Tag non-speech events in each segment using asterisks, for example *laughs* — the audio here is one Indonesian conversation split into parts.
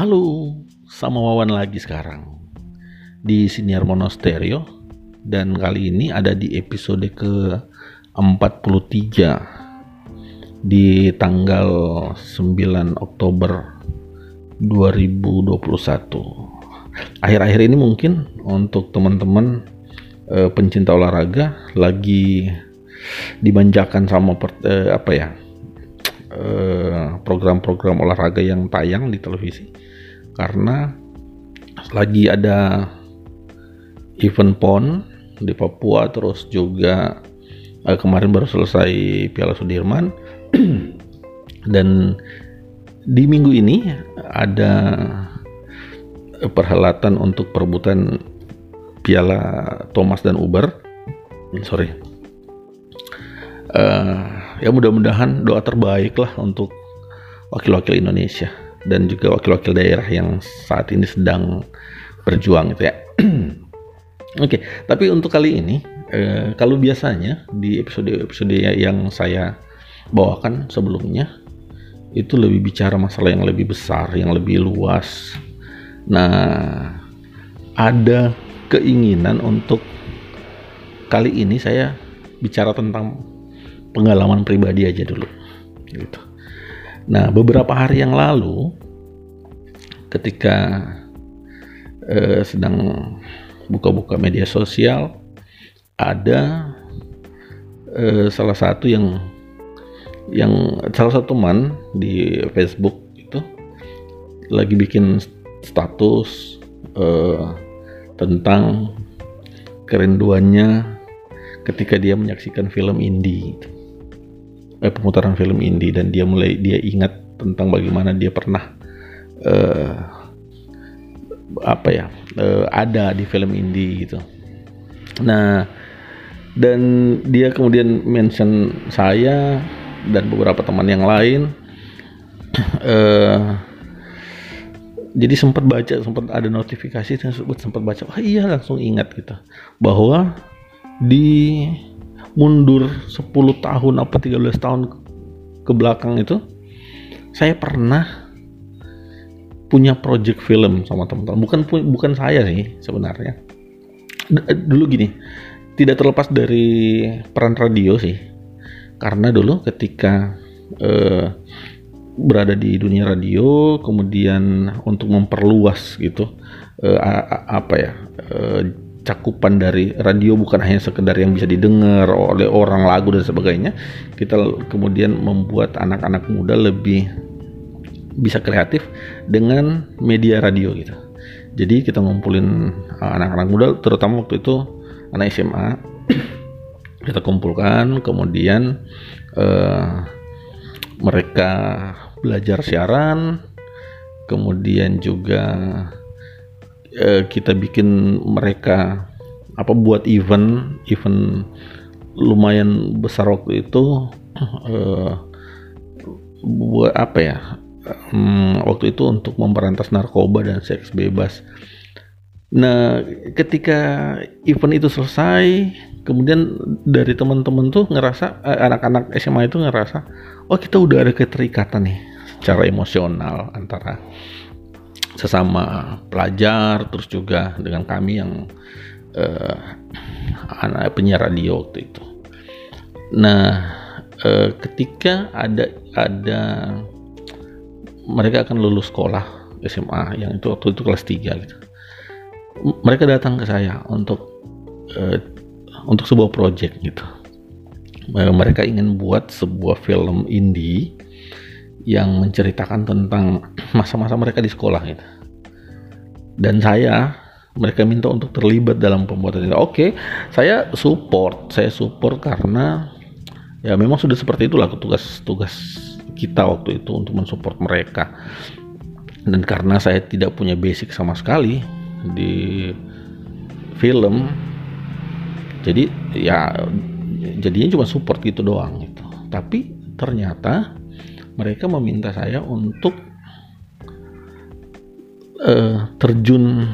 Halo, sama Wawan lagi sekarang di Siniar Monostereo dan kali ini ada di episode ke 43 di tanggal 9 Oktober 2021. Akhir-akhir ini mungkin untuk teman-teman e, pencinta olahraga lagi dimanjakan sama per, e, apa ya Eh, program-program olahraga yang tayang di televisi karena lagi ada event PON di Papua terus juga uh, kemarin baru selesai Piala Sudirman. *clears throat* Dan di minggu ini ada perhelatan untuk perebutan Piala Thomas dan Uber. Sorry. Uh, ya mudah-mudahan doa terbaik lah untuk wakil-wakil Indonesia dan juga wakil-wakil daerah yang saat ini sedang berjuang gitu ya. *clears throat* Oke, okay, tapi untuk kali ini eh, kalau biasanya di episode-episode yang saya bawakan sebelumnya itu lebih bicara masalah yang lebih besar, yang lebih luas. Nah, ada keinginan untuk kali ini saya bicara tentang pengalaman pribadi aja dulu gitu. Nah beberapa hari yang lalu ketika eh, sedang buka-buka media sosial ada eh, salah satu yang yang salah satu teman di Facebook itu lagi bikin status eh, tentang kerinduannya ketika dia menyaksikan film indie. Eh, pemutaran film indie dan dia mulai dia ingat tentang bagaimana dia pernah uh, apa ya uh, ada di film indie gitu. Nah dan dia kemudian mention saya dan beberapa teman yang lain. Uh, *clears throat* jadi sempat baca, sempat ada notifikasi dan sempat baca, oh iya langsung ingat gitu bahwa di mundur 10 tahun apa 13 tahun ke belakang itu saya pernah punya project film sama teman-teman. Bukan bukan saya sih sebenarnya. D dulu gini tidak terlepas dari peran radio sih. Karena dulu ketika uh, berada di dunia radio kemudian untuk memperluas gitu uh, apa ya uh, cakupan dari radio bukan hanya sekedar yang bisa didengar oleh orang lagu dan sebagainya kita kemudian membuat anak-anak muda lebih bisa kreatif dengan media radio gitu. Jadi kita ngumpulin uh, anak-anak muda terutama waktu itu anak SMA *clears throat* kita kumpulkan kemudian uh, mereka belajar siaran kemudian juga uh, kita bikin mereka apa buat event event lumayan besar waktu itu uh, buat apa ya um, waktu itu untuk memberantas narkoba dan seks bebas. Nah ketika event itu selesai kemudian dari teman-teman tuh ngerasa anak-anak SMA itu ngerasa oh kita udah ada keterikatan nih secara emosional antara sesama pelajar terus juga dengan kami yang *clears throat* uh, anak penyiar radio waktu itu. Nah, uh, ketika ada ada mereka akan lulus sekolah SMA yang itu waktu itu kelas 3 gitu. Mereka datang ke saya untuk uh, untuk sebuah project gitu. Mereka ingin buat sebuah film indie yang menceritakan tentang *clears throat* masa-masa mereka di sekolah gitu. Dan saya mereka minta untuk terlibat dalam pembuatan itu. Oke, saya support, saya support karena ya memang sudah seperti itulah tugas-tugas kita waktu itu untuk mensupport mereka. Dan karena saya tidak punya basic sama sekali di film, jadi ya jadinya cuma support gitu doang gitu. Tapi ternyata mereka meminta saya untuk uh, terjun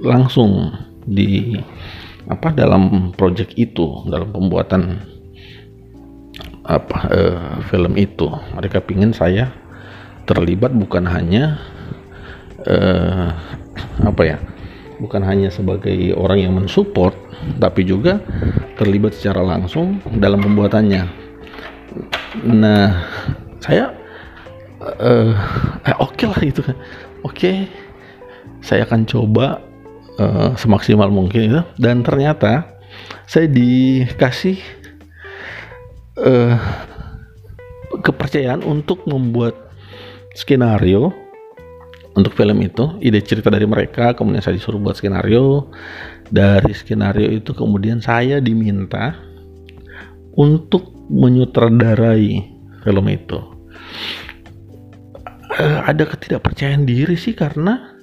langsung di apa dalam project itu dalam pembuatan apa uh, film itu. Mereka pingin saya terlibat bukan hanya uh, apa ya bukan hanya sebagai orang yang mensupport tapi juga terlibat secara langsung dalam pembuatannya. Nah saya uh, eh, oke okay lah gitu kan. Oke okay, saya akan coba uh, semaksimal mungkin itu dan ternyata saya dikasih uh, kepercayaan untuk membuat skenario untuk film itu ide cerita dari mereka kemudian saya disuruh buat skenario. Dari skenario itu kemudian saya diminta untuk menyutradarai film itu uh, ada ketidakpercayaan diri sih karena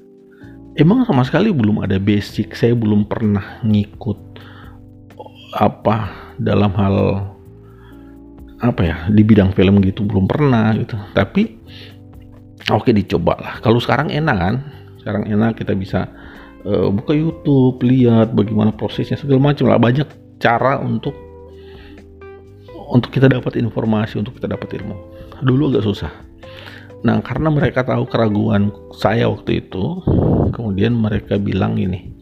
emang sama sekali belum ada basic. Saya belum pernah ngikut apa dalam hal apa ya di bidang film gitu belum pernah gitu. Tapi oke dicoba lah. Kalau sekarang enak kan? Sekarang enak kita bisa uh, buka YouTube lihat bagaimana prosesnya segala macam lah. Banyak cara untuk untuk kita dapat informasi untuk kita dapat ilmu. Dulu agak susah nah karena mereka tahu keraguan saya waktu itu kemudian mereka bilang ini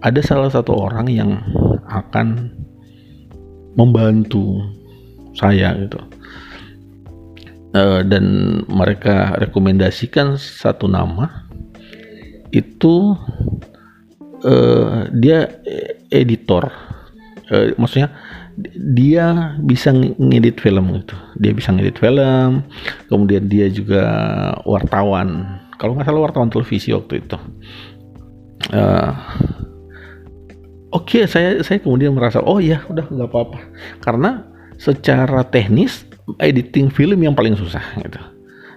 ada salah satu orang yang akan membantu saya gitu. Uh, dan mereka rekomendasikan satu nama itu uh, dia editor. Uh, maksudnya dia bisa ngedit film gitu. Dia bisa ngedit film kemudian dia juga wartawan. Kalau nggak salah wartawan televisi waktu itu. Uh, oke okay, saya saya kemudian merasa oh ya udah nggak apa-apa. Karena secara teknis editing film yang paling susah gitu.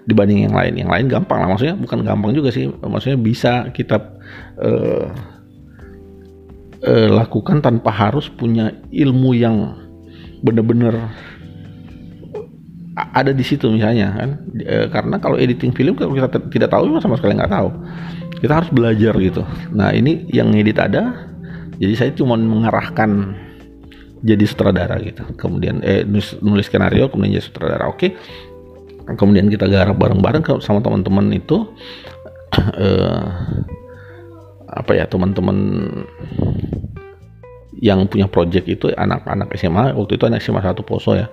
Dibanding yang lain. Yang lain gampang lah. Maksudnya bukan gampang juga sih. Maksudnya bisa kita uh, uh, lakukan tanpa harus punya ilmu yang benar-benar ada di situ misalnya kan? E, karena kalau editing film kalau kita tidak tahu sama sekali nggak tahu. Kita harus belajar gitu. Nah ini yang edit ada jadi saya cuma mengarahkan jadi sutradara gitu. Kemudian eh nulis, nulis skenario kemudian jadi sutradara oke. Okay. kemudian kita garap bareng-bareng sama teman-teman itu. *clears throat* Eh, apa ya teman-teman yang punya project itu anak-anak SMA waktu itu anak SMA satu Poso ya.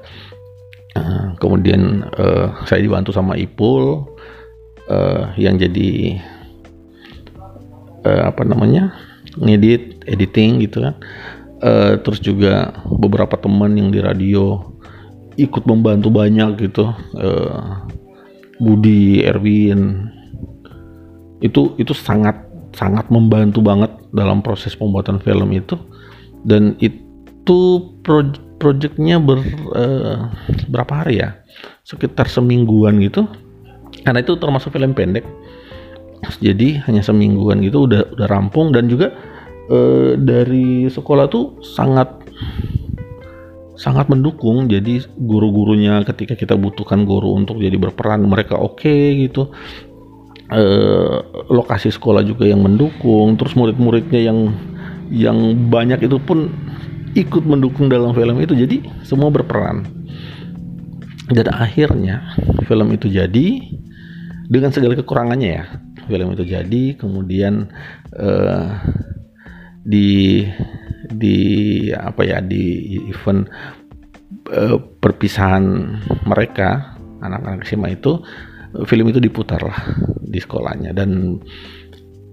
Uh, kemudian uh, saya dibantu sama Ipul uh, yang jadi uh, apa namanya ngedit editing gitu kan. Uh, terus juga beberapa teman yang di radio ikut membantu banyak gitu. Uh, Budi Erwin. Itu itu sangat sangat membantu banget dalam proses pembuatan film itu dan itu pro projectnya ber uh, berapa hari ya? Sekitar semingguan gitu. Karena itu termasuk film pendek. Jadi hanya semingguan gitu udah udah rampung. Dan juga eh, dari sekolah tuh sangat sangat mendukung. Jadi guru-gurunya ketika kita butuhkan guru untuk jadi berperan mereka oke okay, gitu. Eh, lokasi sekolah juga yang mendukung. Terus murid-muridnya yang yang banyak itu pun ikut mendukung dalam film itu. Jadi semua berperan. Dan akhirnya film itu jadi dengan segala kekurangannya ya film itu jadi kemudian eh, di di apa ya di event uh, perpisahan mereka anak-anak SMA itu film itu diputar lah di sekolahnya dan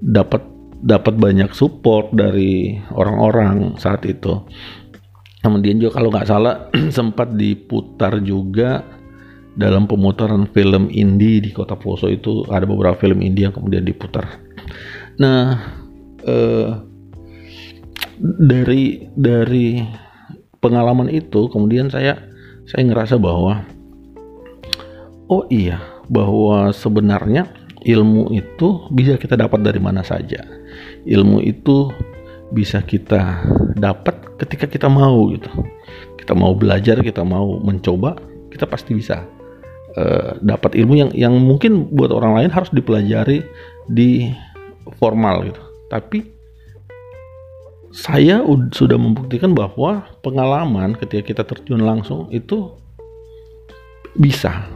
dapat dapat banyak support dari orang-orang saat itu. Kemudian juga kalau nggak salah *clears throat* sempat diputar juga dalam pemutaran film indie di Kota Poso itu ada beberapa film indie yang kemudian diputar. Nah, eh, dari dari pengalaman itu kemudian saya saya ngerasa bahwa oh iya bahwa sebenarnya ilmu itu bisa kita dapat dari mana saja ilmu itu bisa kita dapat ketika kita mau gitu. Kita mau belajar kita mau mencoba kita pasti bisa uh, dapat ilmu yang yang mungkin buat orang lain harus dipelajari di formal gitu. Tapi saya sudah membuktikan bahwa pengalaman ketika kita terjun langsung itu bisa.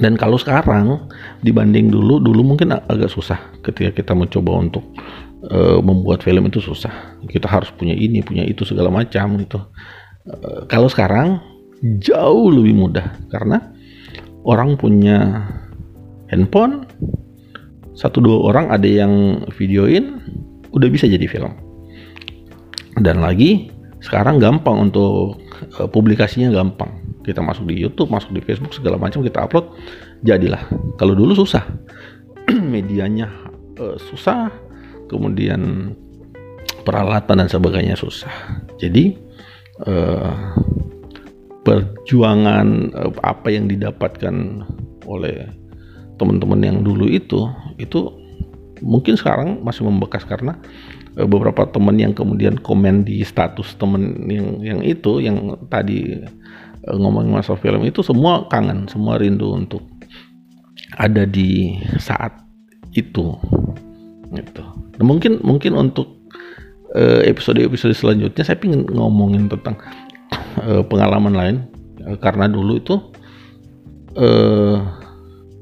Dan kalau sekarang dibanding dulu dulu mungkin agak susah ketika kita mencoba untuk uh, membuat film itu susah. Kita harus punya ini punya itu segala macam gitu. Uh, kalau sekarang jauh lebih mudah. Karena orang punya handphone satu dua orang ada yang videoin udah bisa jadi film. Dan lagi sekarang gampang untuk uh, publikasinya gampang. Kita masuk di YouTube, masuk di Facebook segala macam kita upload, jadilah. Kalau dulu susah, *clears throat* medianya uh, susah, kemudian peralatan dan sebagainya susah. Jadi uh, perjuangan uh, apa yang didapatkan oleh teman-teman yang dulu itu itu mungkin sekarang masih membekas karena beberapa teman yang kemudian komen di status teman yang yang itu yang tadi Eh, ngomongin masalah film itu semua kangen, semua rindu untuk ada di saat itu gitu. Nah, mungkin mungkin untuk uh, episode-episode selanjutnya saya ingin ngomongin tentang uh, *coughs* pengalaman lain uh, karena dulu itu uh,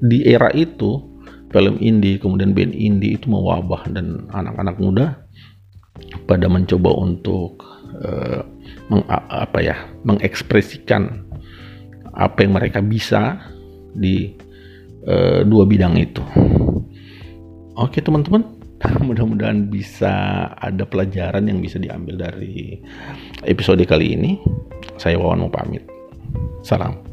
di era itu film indie kemudian band indie itu mewabah dan anak-anak muda pada mencoba untuk uh, meng, apa ya mengekspresikan apa yang mereka bisa di uh, dua bidang itu. Oke teman-teman, *laughs* mudah-mudahan bisa ada pelajaran yang bisa diambil dari episode kali ini. Saya Wawan mau pamit. Salam.